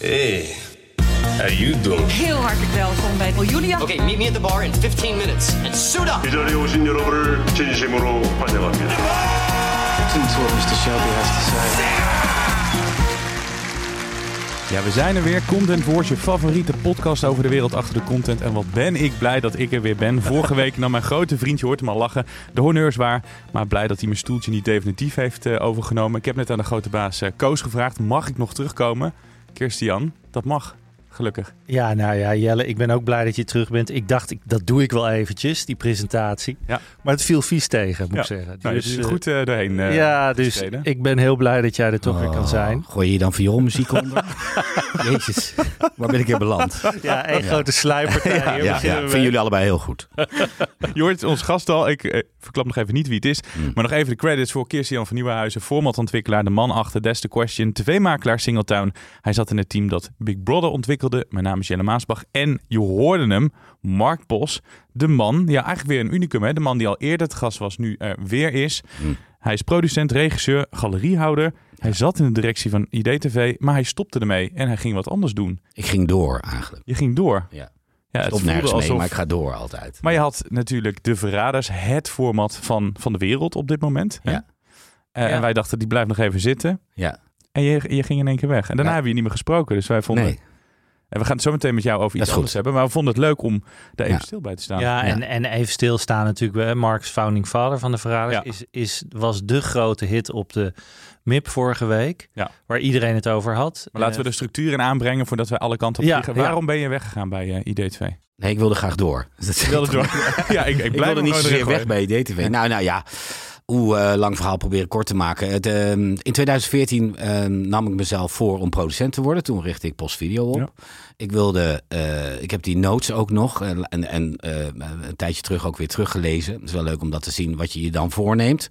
Hey, how you doing? Heel hartelijk welkom bij Julia. Okay, meet me at the bar in 15 minutes and suit up. 이 자리에 오신 여러분을 진심으로 환영합니다. Listen to what Mr. Shelby has to say. Ja, we zijn er weer. Content Wars, je favoriete podcast over de wereld achter de content. En wat ben ik blij dat ik er weer ben. Vorige week nam mijn grote vriendje, hoort hem al lachen, de honneurs waar. Maar blij dat hij mijn stoeltje niet definitief heeft eh, overgenomen. Ik heb net aan de grote baas eh, Koos gevraagd, mag ik nog terugkomen? Kirstian, dat mag. Gelukkig. Ja, nou ja, Jelle, ik ben ook blij dat je terug bent. Ik dacht, ik, dat doe ik wel eventjes, die presentatie. Ja. Maar het viel vies tegen, moet Ja. ik zeggen. Nou, Dus, eh, goed eh, doorheen. eh, ja, dus gestreden. ik ben heel blij dat jij er toch weer kan zijn. Oh, Gooi je hier dan vioolmuziek onder? Jezus, waar ben ik in beland? Ja, één grote sluiper. Ja, ja, ja. Vinden jullie allebei heel goed. Je hoort ons gast al. Ik eh, verklap nog even niet wie het is. Hmm. Maar nog even de credits voor Kirstian van Nieuwenhuizen. Formatontwikkelaar, de man achter That's the Question. TV-makelaar Singletown. Hij zat in het team dat Big Brother ontwikkelde. Mijn naam is Jelle Maasbach. En je hoorde hem, Mark Bos. De man, ja eigenlijk weer een unicum. Hè? De man die al eerder te gast was, nu er weer is. Hmm. Hij is producent, regisseur, galeriehouder. Hij zat in de directie van IDTV, maar hij stopte ermee. En hij ging wat anders doen. Ik ging door eigenlijk. Je ging door. Ja. Ja, het Stop nergens mee, alsof... maar ik ga door altijd. Maar je had natuurlijk De Verraders, het format van, van de wereld op dit moment. hè? Ja. Eh, Ja. En wij dachten, die blijft nog even zitten. Ja. En je, je ging in één keer weg. En daarna Ja. hebben we je niet meer gesproken. Dus wij vonden... Nee. En we gaan het zo meteen met jou over iets anders hebben. Maar we vonden het leuk om daar even Ja. stil bij te staan. Ja, en, en even stilstaan natuurlijk. hè, Mark's Founding Father van de Verraders Ja. is, is, was de grote hit op de MIP vorige week. Ja. Waar iedereen het over had. Maar laten we Eh, de structuur in aanbrengen voordat wij alle kanten op Ja, vliegen. ja. Waarom ben je weggegaan bij eh, ID2? Nee, ik wilde graag door. Dat- Wilde door. ja, ik, ik, wilde niet zozeer weg bij DTV. Nou, nou ja. Oeh, eh, lang verhaal proberen kort te maken. Het, ehm, in 2014 ehm, nam ik mezelf voor om producent te worden. Toen richtte ik Postvideo op. Ja. Ik wilde, eh, ik heb die notes ook nog eh, en, en een tijdje terug ook weer teruggelezen. Het is wel leuk om dat te zien wat je je dan voorneemt.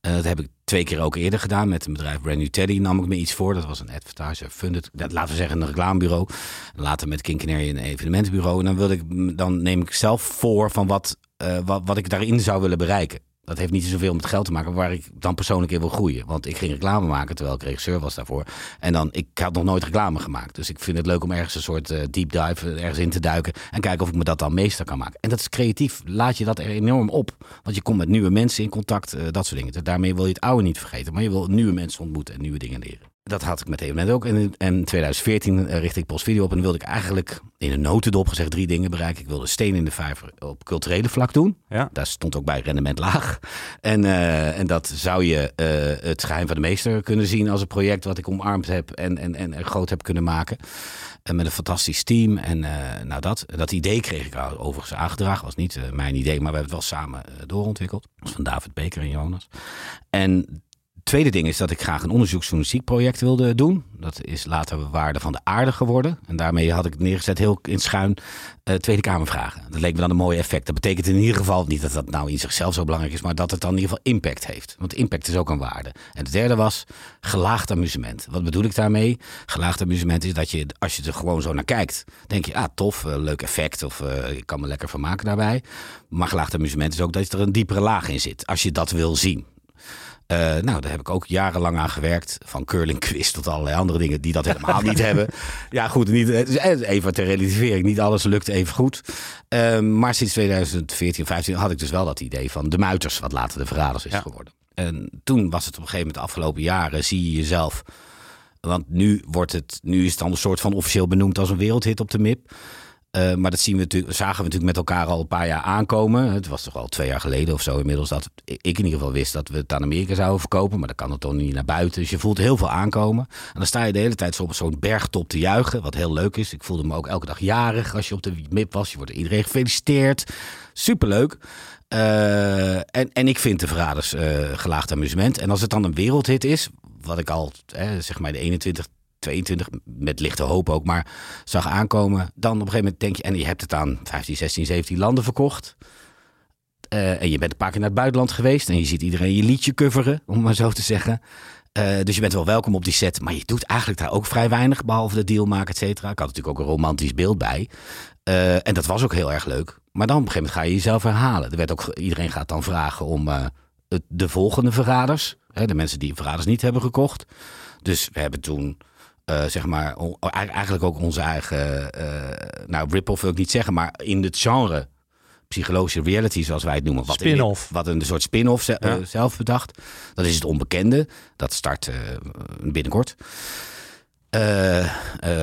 Dat heb ik twee keer ook eerder gedaan met een bedrijf Brand New Teddy. Nam ik me iets voor. Dat was een advertiser funded, dat, laten we zeggen een reclamebureau. Later met King Canary een evenementenbureau. En dan, wil ik, dan neem ik zelf voor van wat, wat, wat ik daarin zou willen bereiken. Dat heeft niet zoveel met geld te maken, waar ik dan persoonlijk in wil groeien. Want ik ging reclame maken terwijl ik regisseur was daarvoor. En dan, ik had nog nooit reclame gemaakt. Dus ik vind het leuk om ergens een soort eh, deep dive eh, ergens in te duiken. En kijken of ik me dat dan meester kan maken. En dat is creatief. Laat je dat er enorm op. Want je komt met nieuwe mensen in contact, eh, dat soort dingen. Dus daarmee wil je het oude niet vergeten. Maar je wil nieuwe mensen ontmoeten en nieuwe dingen leren. Dat had ik met evenement ook. En in en 2014 eh, richtte ik Postvideo op. En wilde ik eigenlijk in een notendop gezegd drie dingen bereiken. Ik wilde steen in de vijver op culturele vlak doen. Ja. Daar stond ook bij rendement laag. En, eh, en dat zou je eh, het geheim van de meester kunnen zien als een project wat ik omarmd heb en, en, en groot heb kunnen maken. En met een fantastisch team. En nou dat, dat idee kreeg ik overigens aangedragen. Was niet mijn idee, maar we hebben het wel samen doorontwikkeld. Dat was van David Beker en Jonas. En tweede ding is dat ik graag een onderzoeksjournalistiek project wilde doen. Dat is later waarde van de aarde geworden. En daarmee had ik neergezet heel in schuin eh, Tweede Kamer vragen. Dat leek me dan een mooi effect. Dat betekent in ieder geval niet dat dat nou in zichzelf zo belangrijk is, maar dat het dan in ieder geval impact heeft. Want impact is ook een waarde. En het derde was gelaagd amusement. Wat bedoel ik daarmee? Gelaagd amusement is dat je, als je er gewoon zo naar kijkt, denk je, ah tof, eh, leuk effect of eh, ik kan me lekker van maken daarbij. Maar gelaagd amusement is ook dat er een diepere laag in zit. Als je dat wil zien. Eh, nou, daar heb ik ook jarenlang aan gewerkt. Van curling quiz tot allerlei andere dingen die dat helemaal niet hebben. Ja, goed, niet, eh, even ter relativering. Niet alles lukt even goed. Eh, maar sinds 2014, 15 had ik dus wel dat idee van de muiters, wat later de verraders is Ja. geworden. En toen was het op een gegeven moment, de afgelopen jaren, zie je jezelf. Want nu, wordt het, nu is het dan een soort van officieel benoemd als een wereldhit op de MIP. Eh, maar dat zien we natuurlijk, zagen we natuurlijk met elkaar al een paar jaar aankomen. Het was toch al twee jaar geleden of zo inmiddels dat ik in ieder geval wist dat we het aan Amerika zouden verkopen. Maar dan kan het toch niet naar buiten. Dus je voelt heel veel aankomen. En dan sta je de hele tijd zo op zo'n bergtop te juichen. Wat heel leuk is. Ik voelde me ook elke dag jarig als je op de MIP was. Je wordt iedereen gefeliciteerd. Superleuk. Eh, en, en ik vind de Verraders eh, gelaagd amusement. En als het dan een wereldhit is, wat ik al, zeg maar de 21, 22, met lichte hoop ook, maar zag aankomen. Dan op een gegeven moment denk je, en je hebt het aan 15, 16, 17 landen verkocht. Eh, en je bent een paar keer naar het buitenland geweest en je ziet iedereen je liedje coveren, om maar zo te zeggen. Eh, dus je bent wel welkom op die set, maar je doet eigenlijk daar ook vrij weinig, behalve de deal maken, et cetera. Ik had natuurlijk ook een romantisch beeld bij. Eh, en dat was ook heel erg leuk. Maar dan op een gegeven moment ga je jezelf herhalen. Er werd ook, iedereen gaat dan vragen om de volgende verraders. Hè, de mensen die verraders niet hebben gekocht. Dus we hebben toen, eh, zeg maar, eigenlijk ook onze eigen, eh nou, rip-off wil ik niet zeggen, maar in het genre psychologische reality, zoals wij het noemen. Wat Spin-off. Wat een soort spin-off ze- Ja. eh, zelf bedacht. Dat is het onbekende. Dat start binnenkort. Eh,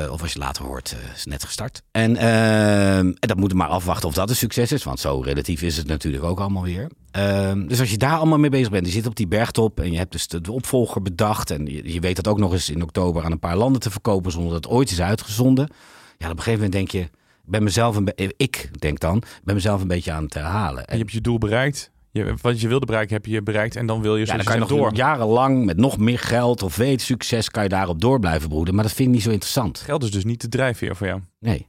eh, of als je later hoort, eh, is net gestart. En, eh, en dat moeten we maar afwachten of dat een succes is. Want zo relatief is het natuurlijk ook allemaal weer. Eh, dus als je daar allemaal mee bezig bent. Je zit op die bergtop en je hebt dus de, opvolger bedacht. En je, je weet dat ook nog eens in oktober aan een paar landen te verkopen. Zonder dat het ooit is uitgezonden. Ja, op een gegeven moment denk je... Ben mezelf een ik denk dan, ben mezelf een beetje aan het herhalen. En je hebt je doel bereikt. Je, wat je wilde bereiken heb je bereikt. En dan wil je Ja, dan kan je nog door. jarenlang met nog meer geld of weet succes kan je daarop door blijven broeden. Maar dat vind ik niet zo interessant. Geld is dus niet de drijfveer voor jou. Nee.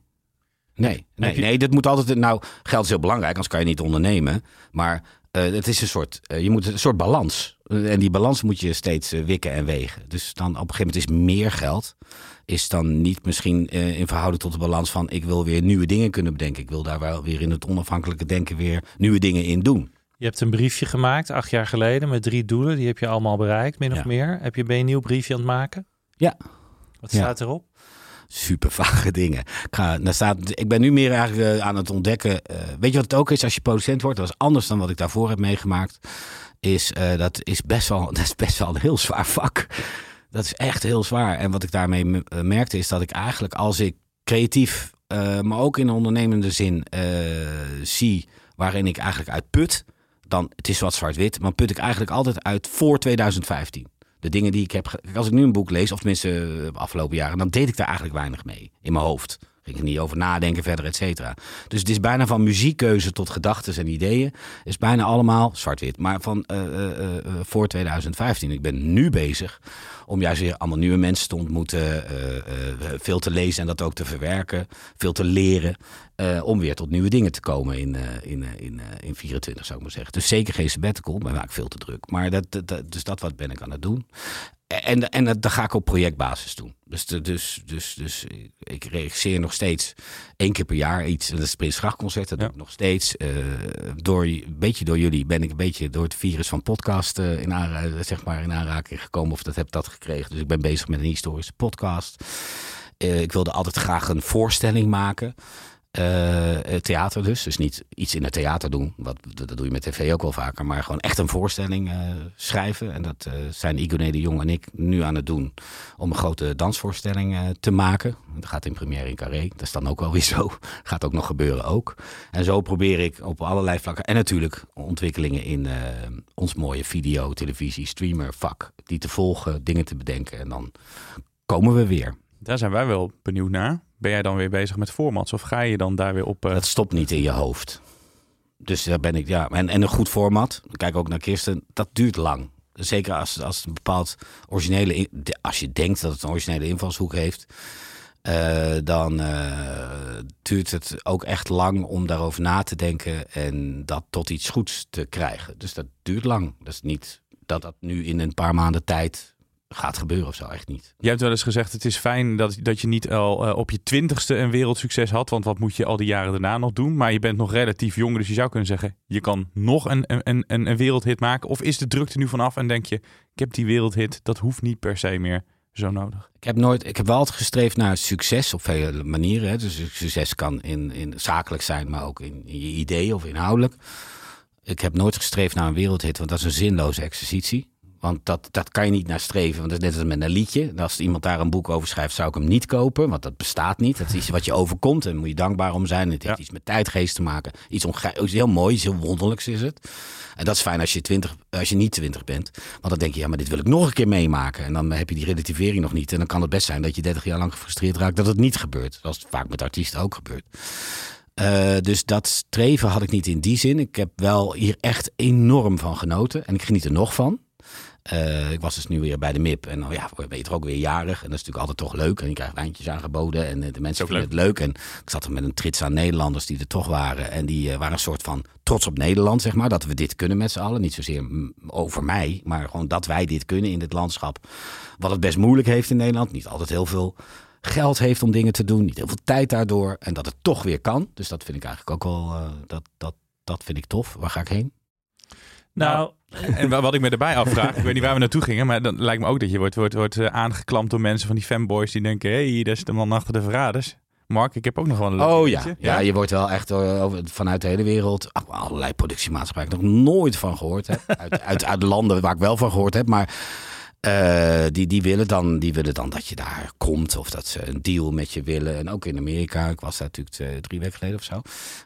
Nee, nee, nee, dat moet altijd. Nou, geld is heel belangrijk, anders kan je niet ondernemen. Maar eh, het is een soort, eh, je moet een soort balans. Eh, en die balans moet je steeds wikken en wegen. Dus dan op een gegeven moment is meer geld. Is dan niet misschien in verhouding tot de balans van ik wil weer nieuwe dingen kunnen bedenken. Ik wil daar wel weer in het onafhankelijke denken weer nieuwe dingen in doen. Je hebt een briefje gemaakt acht jaar geleden met drie doelen. Die heb je allemaal bereikt, min of Ja. meer. Heb je, ben je een nieuw briefje aan het maken? Ja. Wat Ja. staat erop? super vage dingen. Ik, ga, daar staat, ik ben nu meer eigenlijk eh, aan het ontdekken. eh, weet je wat het ook is als je producent wordt? Dat is anders dan wat ik daarvoor heb meegemaakt. Is, eh, dat, is best wel, dat is best wel een heel zwaar vak. Dat is echt heel zwaar. En wat ik daarmee me- merkte is dat ik eigenlijk als ik creatief, maar ook in ondernemende zin zie waarin ik eigenlijk uit put. Dan, het is wat zwart-wit, maar put ik eigenlijk altijd uit voor 2015. De dingen die ik heb. Als ik nu een boek lees, of tenminste eh, de afgelopen jaren, dan deed ik daar eigenlijk weinig mee in mijn hoofd. Ging er niet over nadenken verder, et cetera. Dus het is bijna van muziekkeuze tot gedachten en ideeën. is bijna allemaal zwart-wit. Maar van eh, eh, voor 2015. Ik ben nu bezig om juist weer allemaal nieuwe mensen te ontmoeten. veel te lezen en dat ook te verwerken. Veel te leren. Eh, om weer tot nieuwe dingen te komen in, eh, in, eh, in, in 24, zou ik maar zeggen. Dus zeker geen sabbatical. Ben vaak veel te druk. Maar dat, dat, dus dat wat ben ik aan het doen. En, en dat, dat ga ik op projectbasis doen. Dus, de- dus, dus, dus ik regisseer nog steeds één keer per jaar iets. En dat is het Prins Grachtconcert. Dat Ja. doe ik nog steeds. Door, een beetje door jullie ben ik een beetje door het virus van podcast in, aanra- zeg maar in aanraking gekomen. Of dat heb dat gekregen. Dus ik ben bezig met een historische podcast. Ik wilde altijd graag een voorstelling maken. Eh, theater dus. Dus niet iets in het theater doen. Wat, dat, doe je met tv ook wel vaker. Maar gewoon echt een voorstelling eh, schrijven. En dat eh, zijn Igoné de Jong en ik nu aan het doen. Om een grote dansvoorstelling te maken. Dat gaat in première in Carré. Dat is dan ook wel weer zo. Gaat ook nog gebeuren ook. En zo probeer ik op allerlei vlakken. En natuurlijk ontwikkelingen in ons mooie video, televisie, streamer vak. Die te volgen, dingen te bedenken. En dan komen we weer. Daar zijn wij wel benieuwd naar. Ben jij dan weer bezig met formats? Of ga je dan daar weer op... eh, Dat stopt niet in je hoofd. Dus daar ben ik, ja. En, en een goed format. Kijk ook naar Kirsten. Dat duurt lang. Zeker als, als een bepaald originele. Als je denkt dat het een originele invalshoek heeft. eh, dan eh, duurt het ook echt lang om daarover na te denken. En dat tot iets goeds te krijgen. Dus dat duurt lang. Dat is niet dat dat nu in een paar maanden tijd gaat gebeuren of zo. Echt niet. Jij hebt wel eens gezegd, het is fijn dat, dat je niet al eh, op je twintigste een wereldsucces had. Want wat moet je al die jaren daarna nog doen? Maar je bent nog relatief jong, dus je zou kunnen zeggen... je kan nog een, een, een, een wereldhit maken. Of is de druk er nu vanaf en denk je... ik heb die wereldhit, dat hoeft niet per se meer zo nodig. Ik heb nooit, ik heb wel altijd gestreefd naar succes op vele manieren. Hè. Dus succes kan in, in zakelijk zijn, maar ook in, in je ideeën of inhoudelijk. Ik heb nooit gestreefd naar een wereldhit, want dat is een zinloze exercitie. Want dat, dat kan je niet naar streven. Want dat is net als met een liedje. Als iemand daar een boek over schrijft, zou ik hem niet kopen. Want dat bestaat niet. Dat is iets wat je overkomt. En daar moet je dankbaar om zijn. Het heeft Ja. iets met tijdgeest te maken. Iets, heel moois, heel wonderlijks is het. En dat is fijn als je, 20, als je niet 20 bent. Want dan denk je, ja, maar dit wil ik nog een keer meemaken. En dan heb je die relativering nog niet. En dan kan het best zijn dat je 30 jaar lang gefrustreerd raakt dat het niet gebeurt. Zoals vaak met artiesten ook gebeurt. Eh, dus dat streven had ik niet in die zin. Ik heb wel hier echt enorm van genoten. En ik geniet er nog van. Eh, ik was dus nu weer bij de MIP. En nou ja, ben je toch ook weer jarig. En dat is natuurlijk altijd toch leuk. En je krijgt wijntjes aangeboden. En eh, de mensen vinden het leuk. En ik zat er met een trits aan Nederlanders die er toch waren. En die eh, waren een soort van trots op Nederland, zeg maar. Dat we dit kunnen met z'n allen. Niet zozeer over mij. Maar gewoon dat wij dit kunnen in dit landschap. Wat het best moeilijk heeft in Nederland. Niet altijd heel veel geld heeft om dingen te doen. Niet heel veel tijd daardoor. En dat het toch weer kan. Dus dat vind ik eigenlijk ook wel... dat, dat, dat vind ik tof. Waar ga ik heen? Nou, En wa- wat ik me erbij afvraag, ik weet niet waar we naartoe gingen, maar dan lijkt me ook dat je wordt, wordt, wordt eh, aangeklampt door mensen van die fanboys die denken, hé, hey, dat is de man achter de verraders. Mark, ik heb ook nog wel een leuk Oh ja. ja, je wordt wel echt over, vanuit de hele wereld, ach, allerlei productiemaatschappijen, nog nooit van gehoord heb. uit, uit, uit landen waar ik wel van gehoord heb, maar eh, die, die, willen dan, die willen dan dat je daar komt of dat ze een deal met je willen. En ook in Amerika, ik was daar natuurlijk eh, drie weken geleden of zo.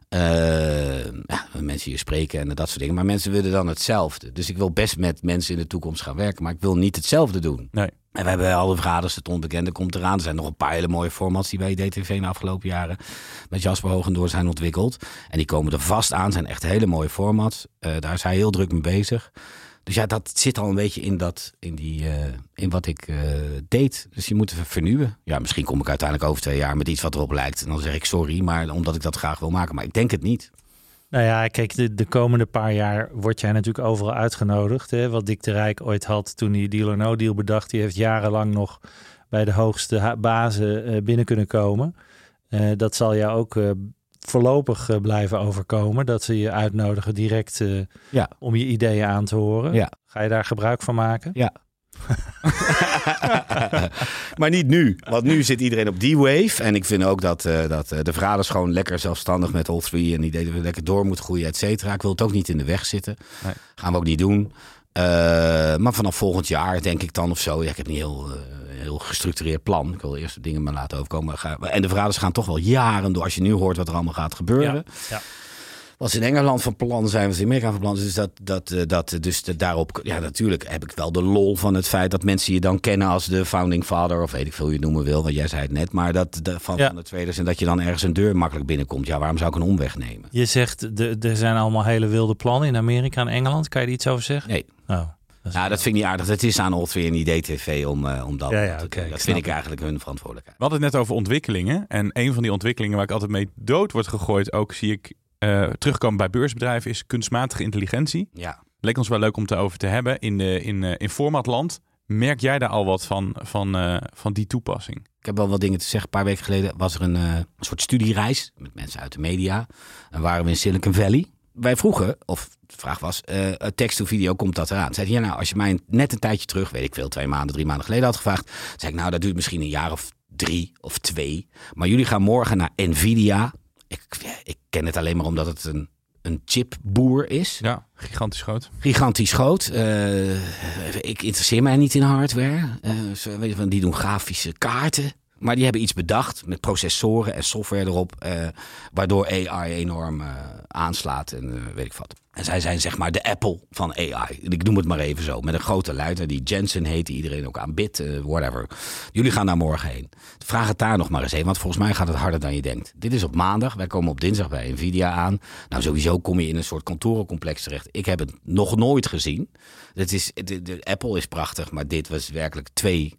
Eh, ja, mensen hier spreken en dat soort dingen. Maar mensen willen dan hetzelfde. Dus ik wil best met mensen in de toekomst gaan werken, maar ik wil niet hetzelfde doen. Nee. En we hebben alle vergaders, het onbekende komt eraan. Er zijn nog een paar hele mooie formats die bij DTV in de afgelopen jaren met Jasper Hogendoor zijn ontwikkeld. En die komen er vast aan, zijn echt hele mooie formats. Daar is hij heel druk mee bezig. Dus ja, dat zit al een beetje in, dat, in, die, eh, in wat ik eh, deed. Dus je moet vernieuwen. Ja, misschien kom ik uiteindelijk over twee jaar met iets wat erop lijkt. En dan zeg ik sorry, maar omdat ik dat graag wil maken. Maar ik denk het niet. Nou ja, kijk, de, de komende paar jaar word jij natuurlijk overal uitgenodigd. Hè? Wat Dick de Rijk ooit had toen hij Deal or No Deal bedacht. Die heeft jarenlang nog bij de hoogste bazen eh, binnen kunnen komen. Dat zal jou ook voorlopig eh, blijven overkomen. Dat ze je uitnodigen direct eh, Ja. om je ideeën aan te horen. Ja. Ga je daar gebruik van maken? Ja. maar niet nu. Want nu zit iedereen op die wave. En ik vind ook dat, eh, dat de verraders gewoon lekker zelfstandig met all three. En die deden we lekker door moet groeien, et cetera. Ik wil het ook niet in de weg zitten. Nee. Gaan we ook niet doen. Eh, maar vanaf volgend jaar denk ik dan of zo. Ja, ik heb niet heel, eh, heel gestructureerd plan. Ik wil eerst de dingen maar laten overkomen. En de verraders gaan toch wel jaren door. Als je nu hoort wat er allemaal gaat gebeuren. Ja. Ja. Wat ze in Engeland van plan zijn, wat ze in Amerika van plan zijn. Dus, dat, dat, eh, dat, dus de- daarop, ja, natuurlijk heb ik wel de lol van het feit dat mensen je dan kennen als de founding father. Of weet ik veel hoe je het noemen wil, want jij zei het net. Maar dat de, van, Ja. van de traders en dat je dan ergens een deur makkelijk binnenkomt. Ja, waarom zou ik een omweg nemen? Je zegt, de, er zijn allemaal hele wilde plannen in Amerika en Engeland. Kan je er iets over zeggen? Nee. Oh, dat is- Nou, dat vind ik niet aardig. Het is aan Oltveer en IDTV om, eh, om dat Ja, ja, te doen. Dat vind ik het. eigenlijk hun verantwoordelijkheid. We hadden het net over ontwikkelingen. En een van die ontwikkelingen waar ik altijd mee dood word gegooid, ook zie ik eh, terugkomen bij beursbedrijven, is kunstmatige intelligentie. Ja. Leek ons wel leuk om het over te hebben in, de, in, eh, in formatland. Merk jij daar al wat van, van, eh, van die toepassing? Ik heb wel wat dingen te zeggen. Een paar weken geleden was er een eh, soort studiereis met mensen uit de media. En waren we in Silicon Valley. Wij vroegen, of de vraag was, eh tekst to video, komt dat eraan? Zei hij, ja nou, als je mij net een tijdje terug, weet ik veel, twee maanden, drie maanden geleden had gevraagd. Zei ik, nou, dat duurt misschien een jaar of drie of twee. Maar jullie gaan morgen naar Nvidia. Ik, ik ken het alleen maar omdat het een, een chipboer is. Ja, gigantisch groot. Gigantisch groot. Eh, ik interesseer mij niet in hardware. Eh, weet je, van, die doen grafische kaarten. Maar die hebben iets bedacht met processoren en software erop. eh, waardoor AI enorm aanslaat en weet ik wat. En zij zijn zeg maar de Apple van AI. Ik noem het maar even zo. Met een grote luider die Jensen heet. Die iedereen ook aanbidt. eh, whatever. Jullie gaan daar morgen heen. Vraag het daar nog maar eens heen. Want volgens mij gaat het harder dan je denkt. Dit is op maandag. Wij komen op dinsdag bij Nvidia aan. Nou, sowieso kom je in een soort kantorencomplex terecht. Ik heb het nog nooit gezien. Het is, de, de Apple is prachtig. Maar dit was werkelijk twee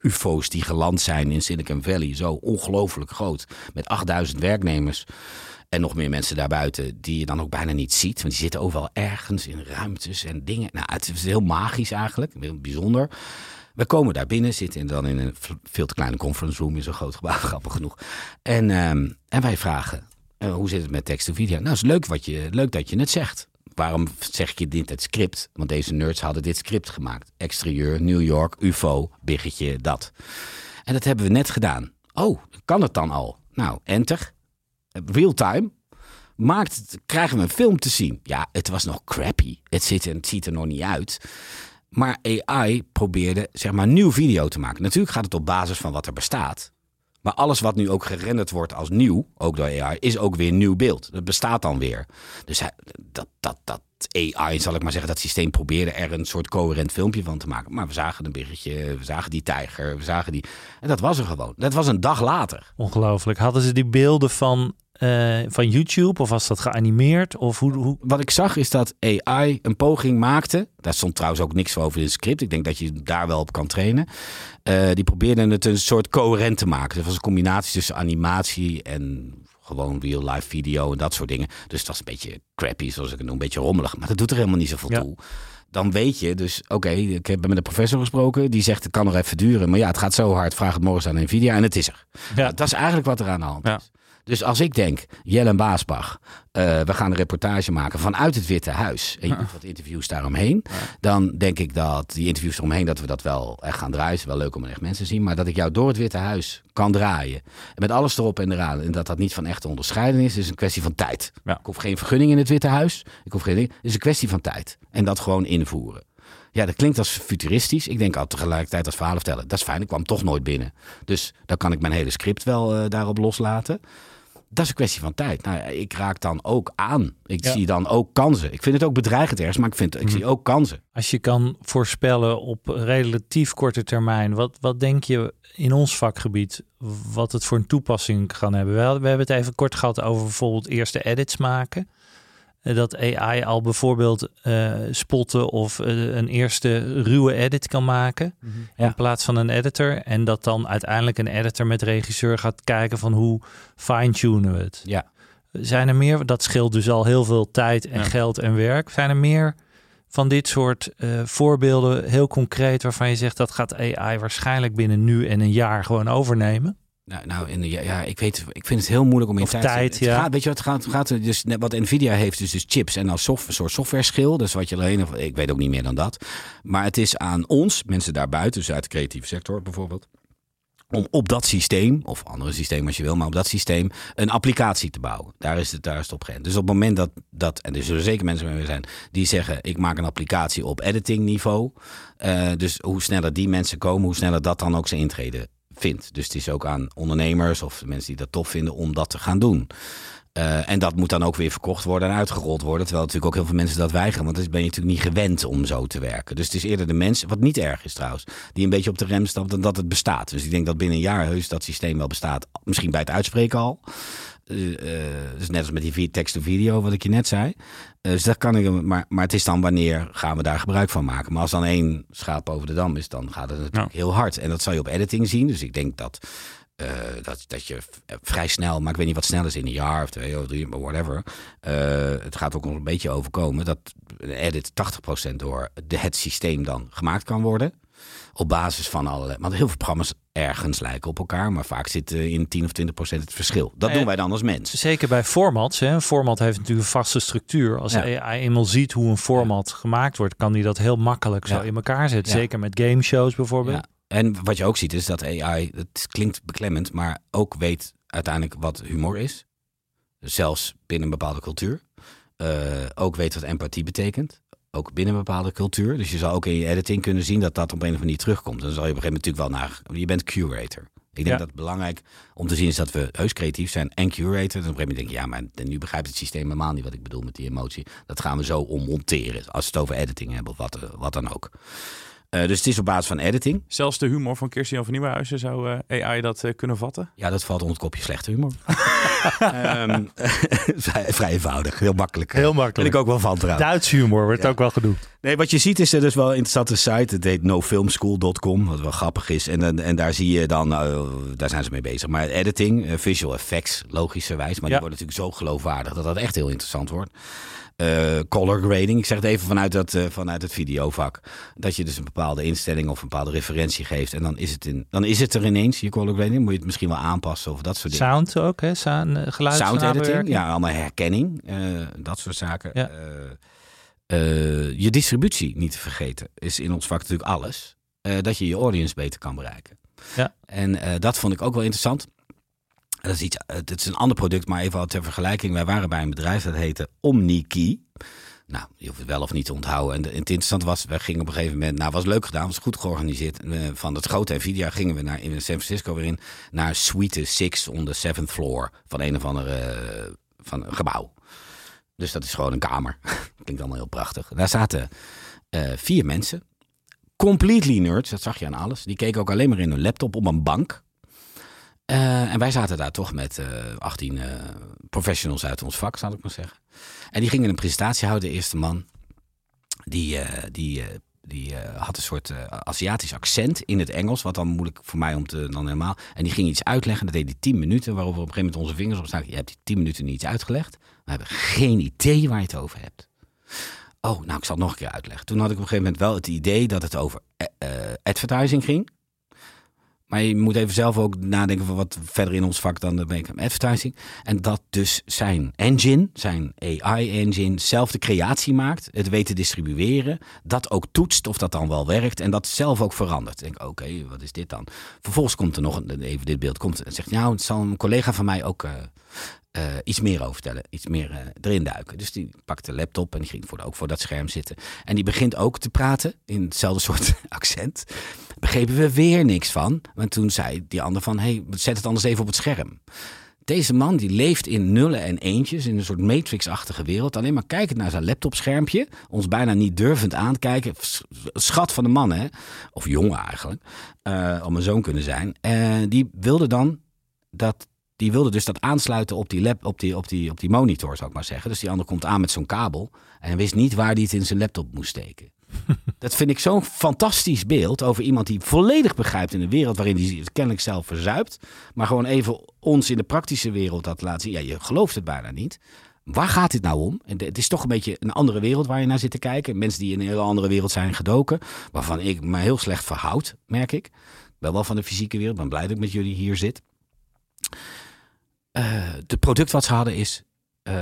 UFO's die geland zijn in Silicon Valley. Zo ongelooflijk groot. Met 8000 werknemers. En nog meer mensen daarbuiten die je dan ook bijna niet ziet. Want die zitten overal ergens in ruimtes en dingen. Nou, het is heel magisch eigenlijk. Heel bijzonder. We komen daar binnen, zitten dan in een veel te kleine conference room in zo'n groot gebouw, grappig genoeg. En, ehm, en wij vragen, eh, hoe zit het met tekst en video? Nou, is leuk, wat je, leuk dat je het zegt. Waarom zeg je dit, het script? Want deze nerds hadden dit script gemaakt. Exterieur, New York, UFO, biggetje, dat. En dat hebben we net gedaan. Oh, kan het dan al? Nou, enter. Real time. Maakt, krijgen we een film te zien. Ja, het was nog crappy. Het, zit, er- het ziet er nog niet uit. Maar AI probeerde zeg maar nieuw video te maken. Natuurlijk gaat het op basis van wat er bestaat. Maar alles wat nu ook gerenderd wordt als nieuw, ook door AI, is ook weer nieuw beeld. Dat bestaat dan weer. Dus dat, dat, dat AI, zal ik maar zeggen, dat systeem probeerde er een soort coherent filmpje van te maken. Maar we zagen een biggetje, we zagen die tijger, we zagen die... En dat was er gewoon. Dat was een dag later. Ongelooflijk. Hadden ze die beelden van eh, van YouTube of was dat geanimeerd? Of hoe, hoe... Wat ik zag is dat AI een poging maakte. Daar stond trouwens ook niks over in het script. Ik denk dat je daar wel op kan trainen. Eh, die probeerden het een soort coherent te maken. Dat was een combinatie tussen animatie en gewoon real life video en dat soort dingen. Dus dat is een beetje crappy, zoals ik het noem, een beetje rommelig. Maar dat doet er helemaal niet zoveel Ja. toe. Dan weet je dus, oké, ik heb met een professor gesproken. Die zegt, het kan nog even duren. Maar ja, het gaat zo hard. Vraag het morgen aan Nvidia en het is er. Ja. Dat is eigenlijk wat er aan de hand Ja. Dus als ik denk, Jelle Baasbach, eh, we gaan een reportage maken vanuit het Witte Huis. En je doet wat interviews daaromheen. Dan denk ik dat die interviews eromheen, dat we dat wel echt gaan draaien. Het is wel leuk om echt mensen te zien. Maar dat ik jou door het Witte Huis kan draaien. En met alles erop en eraan. En dat dat niet van echt te onderscheiden is, is een kwestie van tijd. Ja. Ik hoef geen vergunning in het Witte Huis. Ik hoef geen ding. Het is een kwestie van tijd. En dat gewoon invoeren. Ja, dat klinkt als futuristisch. Ik denk al tegelijkertijd als verhalen vertellen. Dat is fijn, ik kwam toch nooit binnen. Dus dan kan ik mijn hele script wel eh, daarop loslaten. Dat is een kwestie van tijd. Nou, ik raak dan ook aan. Ik Ja. zie dan ook kansen. Ik vind het ook bedreigend ergens, maar ik, vind, ik zie ook kansen. Als je kan voorspellen op relatief korte termijn, wat, wat denk je in ons vakgebied, wat het voor een toepassing kan hebben? We, we hebben het even kort gehad over bijvoorbeeld eerste edits maken. Eh, Dat AI al bijvoorbeeld eh, spotten of eh, een eerste ruwe edit kan maken Ja. in plaats van een editor. En dat dan uiteindelijk een editor met regisseur gaat kijken van hoe fine-tunen we het. Ja. Zijn er meer, dat scheelt dus al heel veel tijd en Ja. geld en werk. Zijn er meer van dit soort voorbeelden, heel concreet, waarvan je zegt dat gaat AI waarschijnlijk binnen nu en een jaar gewoon overnemen? Nou, nou in de, ja, ik, weet, ik vind het heel moeilijk om in Of tijd, tijd, het ja. gaat, Weet je wat, gaat, gaat dus, wat Nvidia heeft, dus, dus chips en als soft, een soort software schil. Dus wat je alleen, of ik weet ook niet meer dan dat. Maar het is aan ons, mensen daarbuiten, dus uit de creatieve sector bijvoorbeeld, om op dat systeem, of andere systeem als je wil, maar op dat systeem een applicatie te bouwen. Daar is het, daar is het op geënt. Dus op het moment dat, dat, en er zullen zeker mensen mee zijn, die zeggen ik maak een applicatie op editing niveau. Eh, dus hoe sneller die mensen komen, hoe sneller dat dan ook zijn intrede vindt. Dus het is ook aan ondernemers of mensen die dat tof vinden om dat te gaan doen. Eh, en dat moet dan ook weer verkocht worden en uitgerold worden. Terwijl natuurlijk ook heel veel mensen dat weigeren. Want dan ben je natuurlijk niet gewend om zo te werken. Dus het is eerder de mensen, wat niet erg is trouwens, die een beetje op de rem stapt dan dat het bestaat. Dus ik denk dat binnen een jaar heus dat systeem wel bestaat. Misschien bij het uitspreken al. Eh, dus net als met die vi- tekst-to-video, wat ik je net zei. Eh, dus dat kan ik, maar, maar het is dan wanneer gaan we daar gebruik van maken. Maar als dan één schaap over de dam is, dan gaat het natuurlijk heel hard. En dat zal je op editing zien. Dus ik denk dat, dat, dat je vrij snel, maar ik weet niet wat snel is in een jaar of twee of drie, maar whatever. Het gaat ook nog een beetje overkomen dat een edit 80% door de, het systeem dan gemaakt kan worden. Op basis van allerlei. Want heel veel programma's ergens lijken op elkaar, maar vaak zit eh, in 10 of 20 procent het verschil. Dat Ja, doen wij dan als mens. Zeker bij formats. Hè. Een format heeft natuurlijk een vaste structuur. Als Ja. AI eenmaal ziet hoe een format gemaakt wordt, kan die dat heel makkelijk zo Ja. in elkaar zetten. Zeker met gameshows bijvoorbeeld. Ja. En wat je ook ziet is dat AI, het klinkt beklemmend, maar ook weet uiteindelijk wat humor is. Zelfs binnen een bepaalde cultuur. Eh, ook weet wat empathie betekent. Ook binnen een bepaalde cultuur. Dus je zal ook in je editing kunnen zien dat dat op een of andere manier terugkomt. Dan zal je op een gegeven moment natuurlijk wel naar. Je bent curator. Ik denk Ja. dat het belangrijk om te zien is dat we heus creatief zijn en curator. Dus op een gegeven moment denk je, ja, maar nu begrijpt het systeem helemaal niet wat ik bedoel met die emotie. Dat gaan we zo ommonteren. Als we het over editing hebben of wat, eh, wat dan ook. Eh, dus het is op basis van editing. Zelfs de humor van Kirsten van Nieuwenhuizen zou eh, AI dat eh, kunnen vatten. Ja, dat valt onder het kopje slechte humor. Ehm, vrij, vrij eenvoudig, heel makkelijk. Heel Ben makkelijk. ik ook wel van trouwens. Duits humor wordt Ja. ook wel genoemd. Nee, wat je ziet is er dus wel een interessante site. Het heet nofilmschool.com, wat wel grappig is. En, en, en daar zie je dan, nou, daar zijn ze mee bezig. Maar editing, eh, visual effects, logischerwijs. Maar Ja. die worden natuurlijk zo geloofwaardig dat dat echt heel interessant wordt. Eh, color grading, ik zeg het even vanuit, dat, eh, vanuit het videovak. Dat je dus een bepaalde instelling of een bepaalde referentie geeft. En dan is het, in, dan is het er ineens, je color grading. Moet je het misschien wel aanpassen of dat soort dingen. Sound ook, hè? Sound, eh, Sound editing, ja, allemaal herkenning, eh, dat soort zaken. Ja. Eh, je distributie niet te vergeten is in ons vak natuurlijk alles. Eh, dat je je audience beter kan bereiken. Ja. En eh, dat vond ik ook wel interessant. Dat is iets, het is een ander product, maar even ter vergelijking. Wij waren bij een bedrijf dat heette OmniKey. Nou, je hoeft het wel of niet te onthouden. En de- het interessante was, we gingen op een gegeven moment, nou was leuk gedaan, was goed georganiseerd. Van het grote Nvidia gingen we naar, in San Francisco weer in, naar Suite 6 on the seventh floor van een of andere van een gebouw. Dus dat is gewoon een kamer. Klinkt allemaal heel prachtig. Daar zaten eh, vier mensen. Completely nerds, dat zag je aan alles. Die keken ook alleen maar in hun laptop op een bank. Eh, en wij zaten daar toch met eh 18 eh, professionals uit ons vak, zou ik maar zeggen. En die gingen een presentatie houden, de eerste man. Die, die, die eh, had een soort eh, Aziatisch accent in het Engels, wat dan moeilijk voor mij om te dan helemaal. En die ging iets uitleggen, dat deed hij 10 minuten, waarop we op een gegeven moment onze vingers op staan. Je hebt die 10 minuten niet uitgelegd. We hebben geen idee waar je het over hebt. Oh, nou, ik zal het nog een keer uitleggen. Toen had ik op een gegeven moment wel het idee dat het over eh, advertising ging. Maar je moet even zelf ook nadenken van wat verder in ons vak dan de make advertising. En dat dus zijn engine, zijn AI-engine, zelf de creatie maakt. Het weet te distribueren. Dat ook toetst of dat dan wel werkt. En dat zelf ook verandert. Denk, oké, wat is dit dan? Vervolgens komt er nog een, even dit beeld. Komt en zegt, nou, het zal een collega van mij ook... eh, eh, iets meer over vertellen, iets meer eh, erin duiken. Dus die pakt de laptop en die ging voor, ook voor dat scherm zitten. En die begint ook te praten in hetzelfde soort accent. Begrepen we weer niks van. Want toen zei die ander van, hey, zet het anders even op het scherm. Deze man die leeft in nullen en eentjes, in een soort matrix-achtige wereld. Alleen maar kijkend naar zijn laptopschermpje, ons bijna niet durvend aankijken. Schat van de man, hè? Of jongen eigenlijk, eh, om een zoon kunnen zijn. Die wilde dan dat die wilde dus dat aansluiten op die, lap, op, die, op, die, op die monitor, zou ik maar zeggen. Dus die ander komt aan met zo'n kabel en wist niet waar hij het in zijn laptop moest steken. dat vind ik zo'n fantastisch beeld over iemand die volledig begrijpt in een wereld waarin hij het kennelijk zelf verzuipt. Maar gewoon even ons in de praktische wereld dat laat zien. Ja, je gelooft het bijna niet. Waar gaat dit nou om? En Het is toch een beetje een andere wereld waar je naar zit te kijken. Mensen die in een hele andere wereld zijn gedoken. Waarvan ik me heel slecht verhoud, merk ik. Ik ben wel van de fysieke wereld. Ben blij dat ik met jullie hier zit. Eh, de product wat ze hadden is... eh,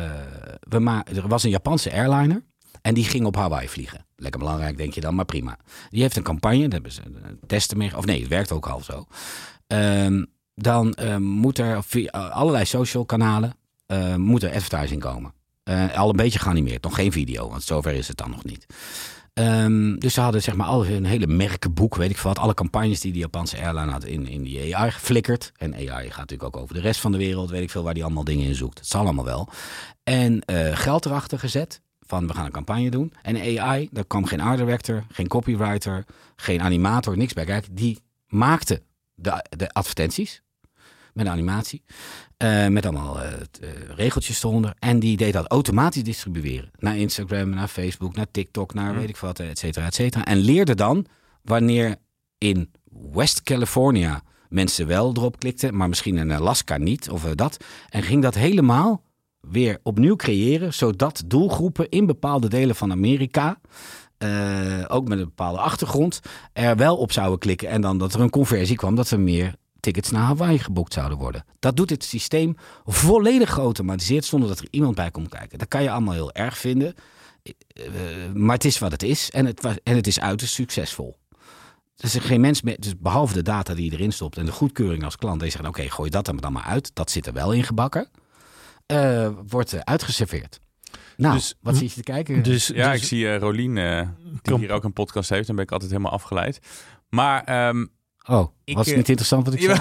we er was een Japanse airliner. En die ging op Hawaii vliegen. Lekker belangrijk, denk je dan, maar prima. Die heeft een campagne, daar hebben ze eh, testen mee. Of nee, het werkt ook half zo. Ehm, dan moet er via allerlei social kanalen moet er advertising komen. Al een beetje geanimeerd, nog geen video, want zover is het dan nog niet. Ehm, dus ze hadden zeg maar al hun hele merkenboek, weet ik veel. Alle campagnes die de Japanse airline had in, in die AI geflikkerd. En AI gaat natuurlijk ook over de rest van de wereld, weet ik veel waar die allemaal dingen in zoekt. Het zal allemaal wel. En eh, geld erachter gezet van we gaan een campagne doen. En AI, daar kwam geen art director, geen copywriter, geen animator, niks bij kijken. Die maakte de, de advertenties met animatie. eh, met allemaal eh, eh, regeltjes eronder. En die deed dat automatisch distribueren. Naar Instagram, naar Facebook, naar TikTok, naar weet ik wat, et cetera, et cetera. En leerde dan wanneer in West California mensen wel erop klikten, maar misschien in Alaska niet, of dat. En ging dat helemaal weer opnieuw creëren, zodat doelgroepen in bepaalde delen van Amerika, ook met een bepaalde achtergrond, er wel op zouden klikken. En dan dat er een conversie kwam, dat er meer tickets naar Hawaii geboekt zouden worden. Dat doet het systeem volledig geautomatiseerd zonder dat er iemand bij komt kijken. Dat kan je allemaal heel erg vinden. Eh, maar het is wat het is en het, was, en het is uiterst succesvol. Dus er is geen mens meer, dus behalve de data die je erin stopt en de goedkeuring als klant, die zeggen: Oké, gooi dat er dan maar uit. Dat zit er wel in gebakken. eh, wordt eh, uitgeserveerd. Nou, Dus- wat zit je te kijken? Dus, Ja, dus- ik zie eh, Rolien, eh, die Kom. hier ook een podcast heeft. Dan ben ik altijd helemaal afgeleid. Maar ehm, oh, ik, was het eh, niet interessant wat ik zei?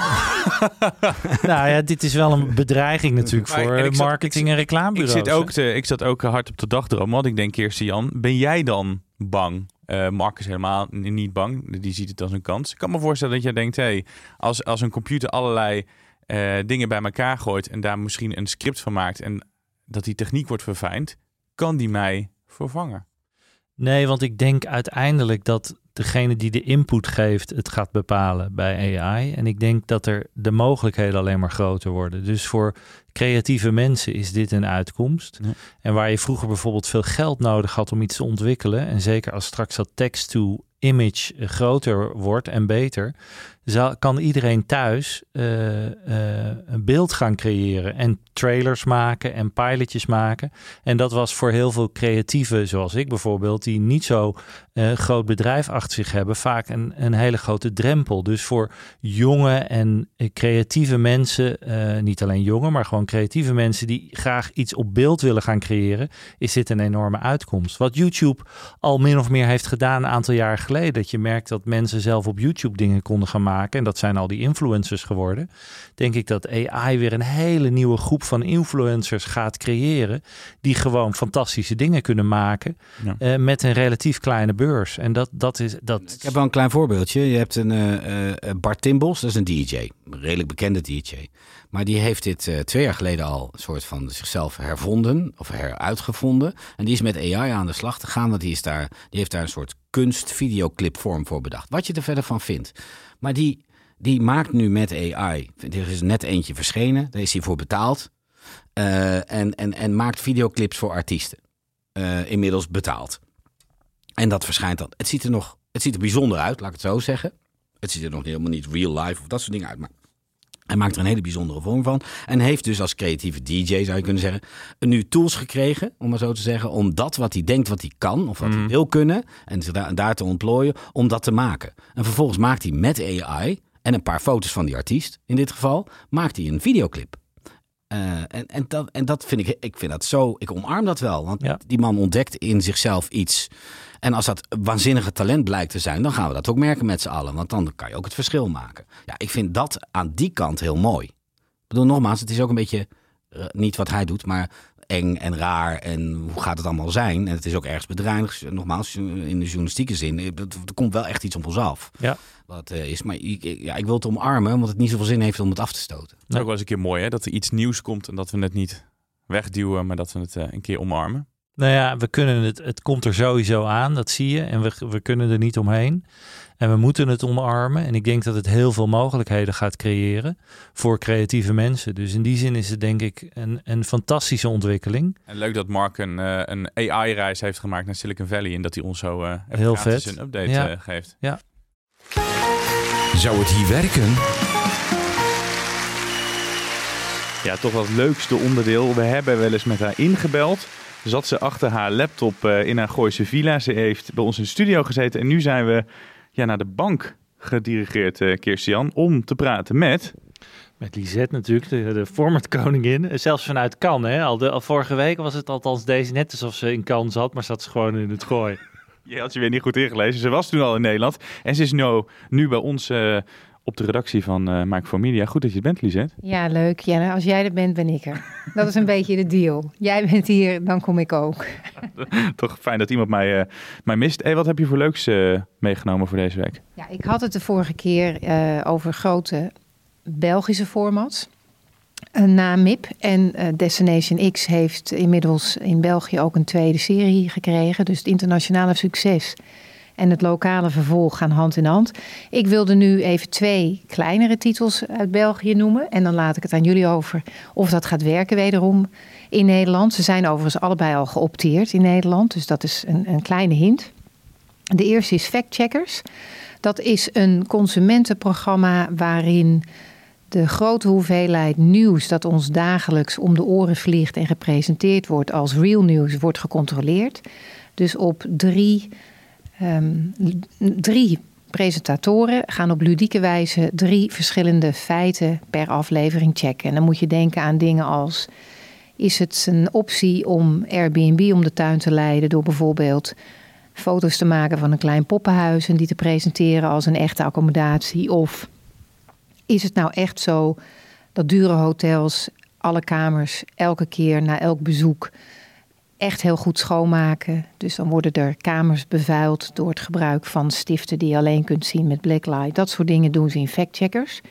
nou ja, dit is wel een bedreiging natuurlijk Maar- voor en ik zat- marketing en ik, reclamebureaus. zit hè? ook te, ik zat ook hard op de dagdroom. Want ik denk, Kirsten Jan, ben jij dan bang? Eh Mark is helemaal niet bang. Die ziet het als een kans. Ik kan me voorstellen dat jij denkt, hey, als, als een computer allerlei eh, dingen bij elkaar gooit en daar misschien een script van maakt en dat die techniek wordt verfijnd, kan die mij vervangen? Nee, want ik denk uiteindelijk dat degene die de input geeft het gaat bepalen bij AI. En ik denk dat er de mogelijkheden alleen maar groter worden. Dus voor creatieve mensen is dit een uitkomst. Ja. En waar je vroeger bijvoorbeeld veel geld nodig had om iets te ontwikkelen. En zeker als straks dat text-to-image groter wordt en beter. Zal, kan iedereen thuis eh, eh, een beeld gaan creëren en trailers maken en pilotjes maken. En dat was voor heel veel creatieven, zoals ik bijvoorbeeld, die niet zo eh, groot bedrijf achter zich hebben, vaak een, een hele grote drempel. Dus voor jonge en creatieve mensen, niet alleen jonge, maar gewoon creatieve mensen die graag iets op beeld willen gaan creëren, is dit een enorme uitkomst. Wat YouTube al min of meer heeft gedaan een aantal jaar geleden, dat je merkt dat mensen zelf op YouTube dingen konden gaan maken. En dat zijn al die influencers geworden. Denk ik dat AI weer een hele nieuwe groep van influencers gaat creëren. Die gewoon fantastische dingen kunnen maken. Ja. eh, met een relatief kleine beurs. En dat, dat is. Dat, Ik heb wel een klein voorbeeldje. Je hebt een eh, eh, Bart Timbos, dat is een DJ. redelijk bekende DJ. Maar die heeft dit twee jaar geleden al een soort van zichzelf hervonden of heruitgevonden. En die is met AI aan de slag gegaan, want die, is daar, die heeft daar een soort kunst-videoclipvorm voor bedacht. Wat je er verder van vindt. Maar die, die maakt nu met AI, er is net eentje verschenen, daar is hij voor betaald. Eh, en, en, en maakt videoclips voor artiesten. Eh, inmiddels betaald. En dat verschijnt dan. Het ziet er nog het ziet er bijzonder uit, laat ik het zo zeggen. Het ziet er nog helemaal niet real life of dat soort dingen uit. Maar hij maakt er een hele bijzondere vorm van. En heeft dus als creatieve DJ, zou je kunnen zeggen, nu tools gekregen, om maar zo te zeggen, om dat wat hij denkt wat hij kan, of wat hij wil kunnen, en daar, daar te ontplooien, om dat te maken. En vervolgens maakt hij met AI en een paar foto's van die artiest, in dit geval, maakt hij een videoclip. Uh, en, en, dat, en dat vind ik, ik vind dat zo, ik omarm dat wel. Want Ja. die man ontdekt in zichzelf iets. En als dat waanzinnige talent blijkt te zijn, dan gaan we dat ook merken met z'n allen. Want dan kan je ook het verschil maken. Ja, ik vind dat aan die kant heel mooi. Ik bedoel, nogmaals, het is ook een beetje eh, niet wat hij doet, maar eng en raar. En hoe gaat het allemaal zijn? En het is ook ergens bedreigend. Nogmaals, in de journalistieke zin, eh, er komt wel echt iets op ons af. Ja. Wat eh, is, maar ik, ik- ja, ik wil het omarmen, omdat het niet zoveel zin heeft om het af te stoten. Het is ook wel eens een keer mooi hè, dat er iets nieuws komt en dat we het niet wegduwen, maar dat we het eh, een keer omarmen. Nou ja, we kunnen het, het komt er sowieso aan, dat zie je. En we, we kunnen er niet omheen. En we moeten het omarmen. En ik denk dat het heel veel mogelijkheden gaat creëren voor creatieve mensen. Dus in die zin is het denk ik een, een fantastische ontwikkeling. En leuk dat Mark een, eh, een AI-reis heeft gemaakt naar Silicon Valley en dat hij ons zo eh even Heel vet. een update Ja. eh, geeft. Zou het hier werken? Ja, toch wel het leukste onderdeel. We hebben wel eens met haar ingebeld. Zat ze achter haar laptop eh, in haar Gooise villa. Ze heeft bij ons in de studio gezeten. En nu zijn we ja, naar de bank gedirigeerd, eh Kirstian, om te praten met... Met Lisette natuurlijk, de, de format koningin. Zelfs vanuit Cannes. Hè? Al, de, al vorige week was het althans deze net alsof ze in Cannes zat, maar zat ze gewoon in het gooi. Je had je weer niet goed ingelezen. Ze was toen al in Nederland. En ze is nu, nu bij ons eh, op de redactie van eh Mike for Media. Goed dat je bent, Lisette. Ja, leuk. Ja, als jij er bent, ben ik er. Dat is een beetje de deal. Jij bent hier, dan kom ik ook. Toch fijn dat iemand mij, eh, mij mist. Hey, wat heb je voor leuks eh, meegenomen voor deze week? Ja, ik had het de vorige keer over grote Belgische formats. Na MIP en Destination X heeft inmiddels in België ook een tweede serie gekregen. Dus het internationale succes en het lokale vervolg gaan hand in hand. Ik wilde nu even twee kleinere titels uit België noemen. En dan laat ik het aan jullie over of dat gaat werken wederom in Nederland. Ze zijn overigens allebei al geopteerd in Nederland. Dus dat is een, een kleine hint. De eerste is Fact Checkers. Dat is een consumentenprogramma waarin de grote hoeveelheid nieuws dat ons dagelijks om de oren vliegt en gepresenteerd wordt als real nieuws wordt gecontroleerd. Dus op drie, ehm, drie presentatoren gaan op ludieke wijze drie verschillende feiten per aflevering checken. En dan moet je denken aan dingen als is het een optie om Airbnb om de tuin te leiden door bijvoorbeeld foto's te maken van een klein poppenhuis en die te presenteren als een echte accommodatie? Of is het nou echt zo dat dure hotels alle kamers elke keer na elk bezoek echt heel goed schoonmaken? Dus dan worden er kamers bevuild door het gebruik van stiften die je alleen kunt zien met blacklight. Dat soort dingen doen ze in factcheckers.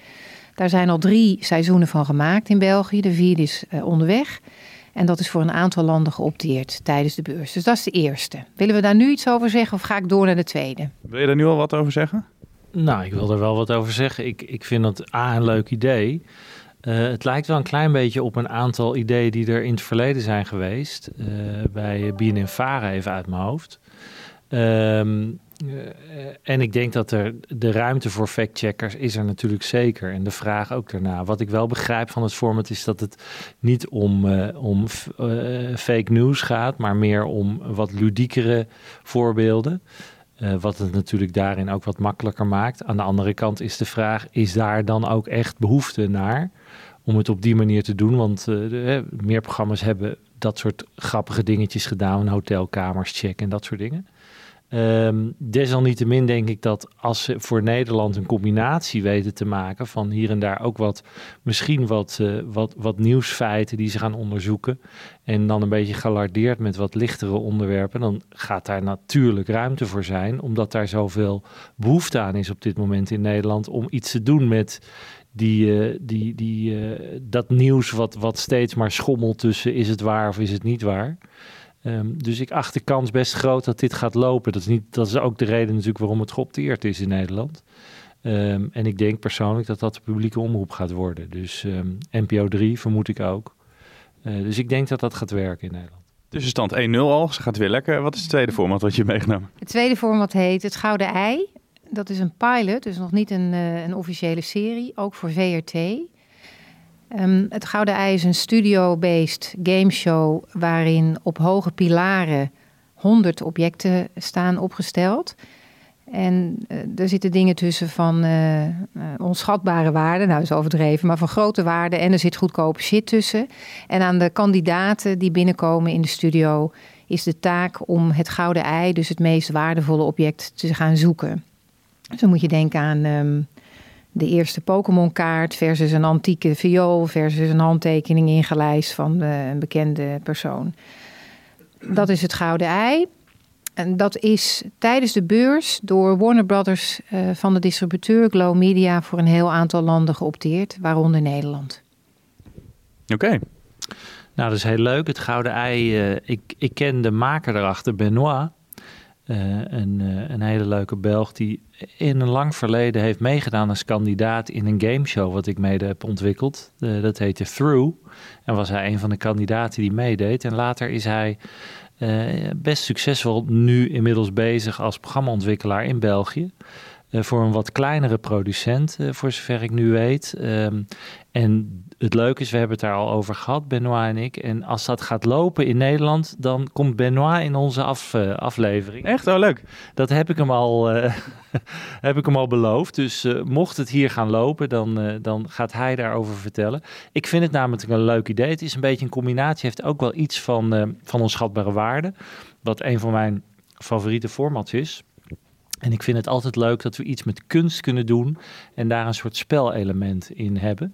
Daar zijn al drie seizoenen van gemaakt in België. De vierde is eh, onderweg. En dat is voor een aantal landen geopteerd tijdens de beurs. Dus dat is de eerste. Willen we daar nu iets over zeggen of ga ik door naar de tweede? Wil je daar nu al wat over zeggen? Nou, ik wil er wel wat over zeggen. Ik, ik vind dat A, een leuk idee. Eh, het lijkt wel een klein beetje op een aantal ideeën die er in het verleden zijn geweest. eh, bij BNNVARA even uit mijn hoofd. Ehm, eh, en ik denk dat er de ruimte voor factcheckers is er natuurlijk zeker. En de vraag ook daarna. Wat ik wel begrijp van het format is dat het niet om, om fake news gaat, maar meer om wat ludiekere voorbeelden. Eh, wat het natuurlijk daarin ook wat makkelijker maakt. Aan de andere kant is de vraag: is daar dan ook echt behoefte naar om het op die manier te doen? Want eh, meer programma's hebben dat soort grappige dingetjes gedaan, hotelkamers checken en dat soort dingen. Ehm, desalniettemin denk ik dat als ze voor Nederland een combinatie weten te maken van hier en daar ook wat, misschien wat, eh, wat, wat nieuwsfeiten die ze gaan onderzoeken. En dan een beetje gelardeerd met wat lichtere onderwerpen. Dan gaat daar natuurlijk ruimte voor zijn, omdat daar zoveel behoefte aan is op dit moment in Nederland om iets te doen met die, eh, die, die, eh, dat nieuws wat, wat steeds maar schommelt tussen is het waar of is het niet waar. Ehm, dus ik acht de kans best groot dat dit gaat lopen. Dat is, niet, dat is ook de reden natuurlijk waarom het geopteerd is in Nederland. Ehm, en ik denk persoonlijk dat dat de publieke omroep gaat worden. Dus ehm, NPO 3 vermoed ik ook. Eh, dus ik denk dat dat gaat werken in Nederland. Tussenstand 1-0 al. Ze gaat weer lekker. Wat is het tweede format wat je hebt meegenomen? Het tweede format heet Het Gouden Ei. Dat is een pilot, dus nog niet een, eh, een officiële serie, ook voor VRT. Ehm, het Gouden Ei is een studio-based gameshow waarin op hoge pilaren 100 objecten staan opgesteld. En eh, er zitten dingen tussen van eh, eh, onschatbare waarden, nou is overdreven, maar van grote waarden. En er zit goedkope shit tussen. En aan de kandidaten die binnenkomen in de studio is de taak om het gouden ei, dus het meest waardevolle object, te gaan zoeken. Dus dan moet je denken aan ehm, de eerste Pokémon-kaart versus een antieke viool versus een handtekening ingelijst van eh, een bekende persoon. Dat is het gouden ei. En dat is tijdens de beurs door Warner Brothers eh, van de distributeur Glow Media voor een heel aantal landen geopteerd, waaronder Nederland. Oké. Nou, dat is heel leuk. Het Gouden Ei. eh, ik, ik ken de maker erachter, Benoit. Eh, een, eh, een hele leuke Belg die in een lang verleden heeft meegedaan als kandidaat in een gameshow wat ik mede heb ontwikkeld. Eh, dat heette Through. En was hij een van de kandidaten die meedeed. En later is hij eh, best succesvol nu inmiddels bezig als programmaontwikkelaar in België. Eh, voor een wat kleinere producent, eh, voor zover ik nu weet. Ehm, en het leuke is, we hebben het daar al over gehad, Benoit en ik. En als dat gaat lopen in Nederland, dan komt Benoit in onze af, eh, aflevering. Echt? Oh, leuk. Dat heb ik hem al, heb ik hem al beloofd. Dus mocht het hier gaan lopen, dan, dan gaat hij daarover vertellen. Ik vind het namelijk een leuk idee. Het is een beetje een combinatie. heeft ook wel iets van, van onschatbare waarde. Wat een van mijn favoriete formats is. En ik vind het altijd leuk dat we iets met kunst kunnen doen en daar een soort spelelement in hebben.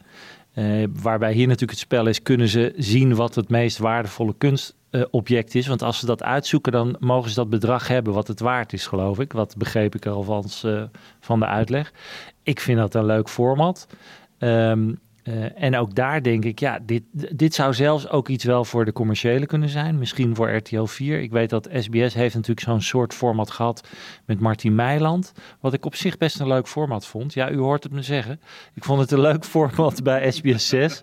Eh, waarbij hier natuurlijk het spel is, kunnen ze zien wat het meest waardevolle kunstobject is. Want als ze dat uitzoeken, dan mogen ze dat bedrag hebben wat het waard is, geloof ik. Wat begreep ik alvast eh, van de uitleg. Ik vind dat een leuk format. Ehm, eh, en ook daar denk ik, ja, dit, dit zou zelfs ook iets wel voor de commerciële kunnen zijn. Misschien voor RTL 4. Ik weet dat SBS heeft natuurlijk zo'n soort format gehad met Martin Meiland. Wat ik op zich best een leuk format vond. Ja, u hoort het me zeggen. Ik vond het een leuk format bij SBS 6.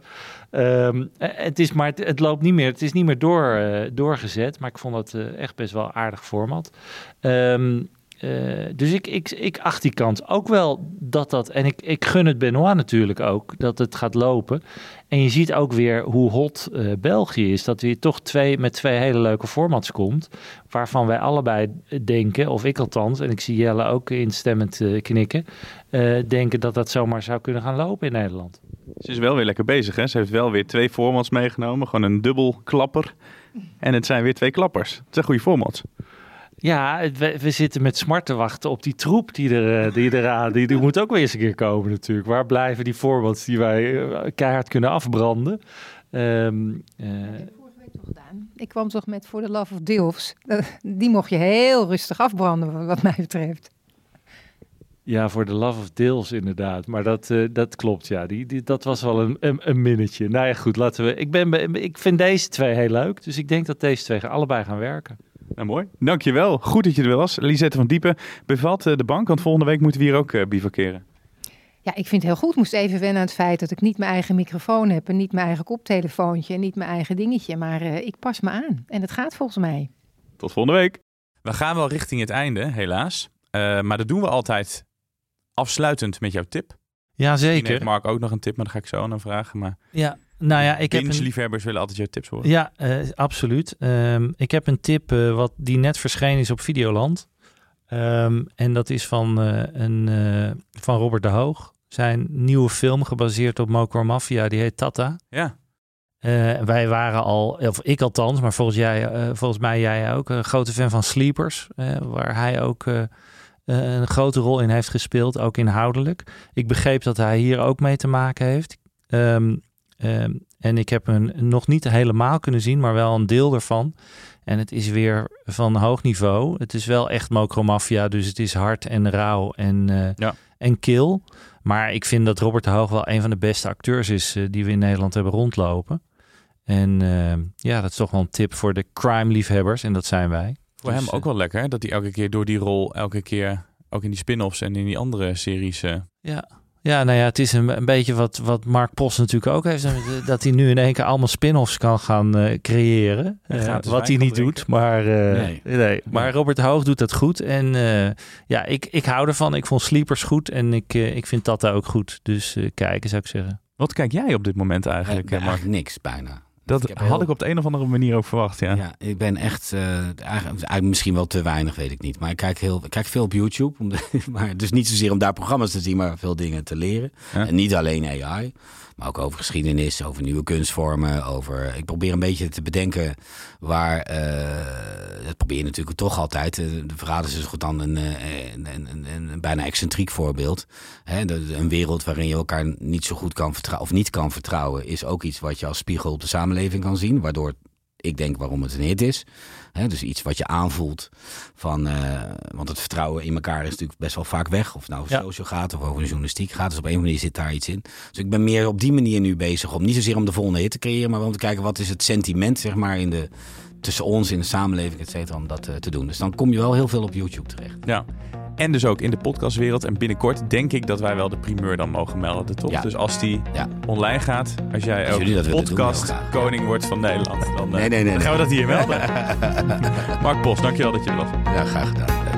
Ehm, eh, het, is maar, het, loopt niet meer, het is niet meer door, eh, doorgezet. Maar ik vond het echt best wel aardig format. Ehm, eh, dus ik, ik, acht die kant ook wel dat dat. En ik, ik gun het Benoit natuurlijk ook dat het gaat lopen. En je ziet ook weer hoe hot eh, België is. Dat weer toch twee, met twee hele leuke formats komt. Waarvan wij allebei denken, of ik althans, en ik zie Jelle ook instemmend eh, knikken. denken dat dat zomaar zou kunnen gaan lopen in Nederland. Ze is wel weer lekker bezig, hè? Ze heeft wel weer twee formats meegenomen. Gewoon een dubbel klapper. En het zijn weer twee klappers. Het zijn goede formats. Ja, het- we, we zitten met smart te wachten op die troep die er, eh, die eraan. Die, die moet ook weer eens een keer komen natuurlijk. Waar blijven die formats die wij eh, keihard kunnen afbranden? Ehm, eh, gedaan. Ik kwam toch met For the Love of. Eh, Die mocht je heel rustig afbranden, wat mij betreft. ja, voor de Love of Deals inderdaad. Maar dat, dat klopt, ja. Die, die, dat was wel een, een, een minnetje. Nou ja, goed, laten we... Ik, ben, be- ik vind deze twee heel leuk. Dus ik denk dat deze twee allebei gaan werken. Nou, mooi. Dankjewel. Goed dat je er was. Lisette van Diepen bevalt eh, de bank, want volgende week moeten we hier ook eh, bivakeren. Ja, ik vind het heel goed. Ik moest even wennen aan het feit dat ik niet mijn eigen microfoon heb... en niet mijn eigen koptelefoontje en niet mijn eigen dingetje. Maar eh, ik pas me aan. En het gaat volgens mij. Tot volgende week. We gaan wel richting het einde, helaas. Eh, maar dat doen we altijd afsluitend met jouw tip. Ja, Misschien heeft zeker. Mark ook nog een tip, maar daar ga ik zo aan vragen. Maar Ja, nou ja, ik heb een... liefhebbers willen altijd jouw tips horen. Ja, eh, absoluut. Ehm, ik heb een tip eh, wat die net verschenen is op Videoland. Ehm, en dat is van, eh, een, van Robert de Hoog. Zijn nieuwe film gebaseerd op Mokro Mafia, die heet Tata. Ja. Wij waren al, of ik althans, maar volgens, jij, volgens mij jij ook, een grote fan van Sleepers. waar hij ook een grote rol in heeft gespeeld, ook inhoudelijk. Ik begreep dat hij hier ook mee te maken heeft. Ehm, ehm, en ik heb hem nog niet helemaal kunnen zien, maar wel een deel ervan. En het is weer van hoog niveau. Het is wel echt Mafia, dus het is hard en rauw en, eh, Ja. en kil. Maar ik vind dat Robert de Hoog wel een van de beste acteurs is eh, die we in Nederland hebben rondlopen. En eh, ja, dat is toch wel een tip voor de crime-liefhebbers. En dat zijn wij. Voor Dus, hem ook wel lekker, hè? dat hij elke keer door die rol, elke keer ook in die spin-offs en in die andere series. eh, Ja. Ja, nou ja, het is een, een beetje wat, wat Mark Post natuurlijk ook heeft. Dat hij nu in één keer allemaal spin-offs kan gaan eh, creëren. En Eh, wat hij niet doet. Maar, eh, Nee. nee. maar Robert Hoog doet dat goed. En eh, ja, ik, ik hou ervan. Ik vond Sleepers goed. En ik, eh, ik vind Tata ook goed. Dus eh, kijken zou ik zeggen. Wat kijk jij op dit moment eigenlijk, Eh, eh, Mark? eigenlijk niks bijna. Dat ik had heel- ik op de een of andere manier ook verwacht, ja. Ja, ik ben echt, eigenlijk, eigenlijk misschien wel te weinig, weet ik niet. Maar ik kijk, heel, ik kijk veel op YouTube. Om de- maar dus niet zozeer om daar programma's te zien, maar veel dingen te leren. Ja. En niet alleen AI, maar ook over geschiedenis, over nieuwe kunstvormen. Over, ik probeer een beetje te bedenken waar, eh, dat probeer je natuurlijk toch altijd. Eh, De verraders is goed dan een, eh, bijna excentriek voorbeeld. Een wereld waarin je elkaar niet zo goed kan vertrouwen, of niet kan vertrouwen, is ook iets wat je als spiegel op de samenleving kan zien. Waardoor ik denk waarom het een hit is. Dus iets wat je aanvoelt van. eh, want het vertrouwen in elkaar is natuurlijk best wel vaak weg. Of nou over Ja. social gaat of over de journalistiek gaat. Dus op een manier zit daar iets in. Dus ik ben meer op die manier nu bezig om niet zozeer om de volgende hit te creëren, maar om te kijken wat is het sentiment, zeg maar, in de, tussen ons in de samenleving, et cetera, om dat eh, te doen. Dus dan kom je wel heel veel op YouTube terecht. Ja. En dus ook in de podcastwereld. En binnenkort denk ik dat wij wel de primeur dan mogen melden, toch? Ja. Dus als die Ja. online gaat, als jij Als ook doen, podcast koning wordt van Nederland, dan, eh, Nee, nee, nee, dan gaan we dat hier melden. Mark Bos, dankjewel dat je er was. Ja, graag gedaan. Leuk.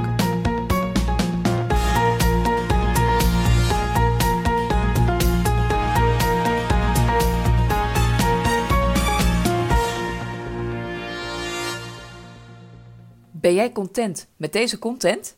Ben jij content met deze content?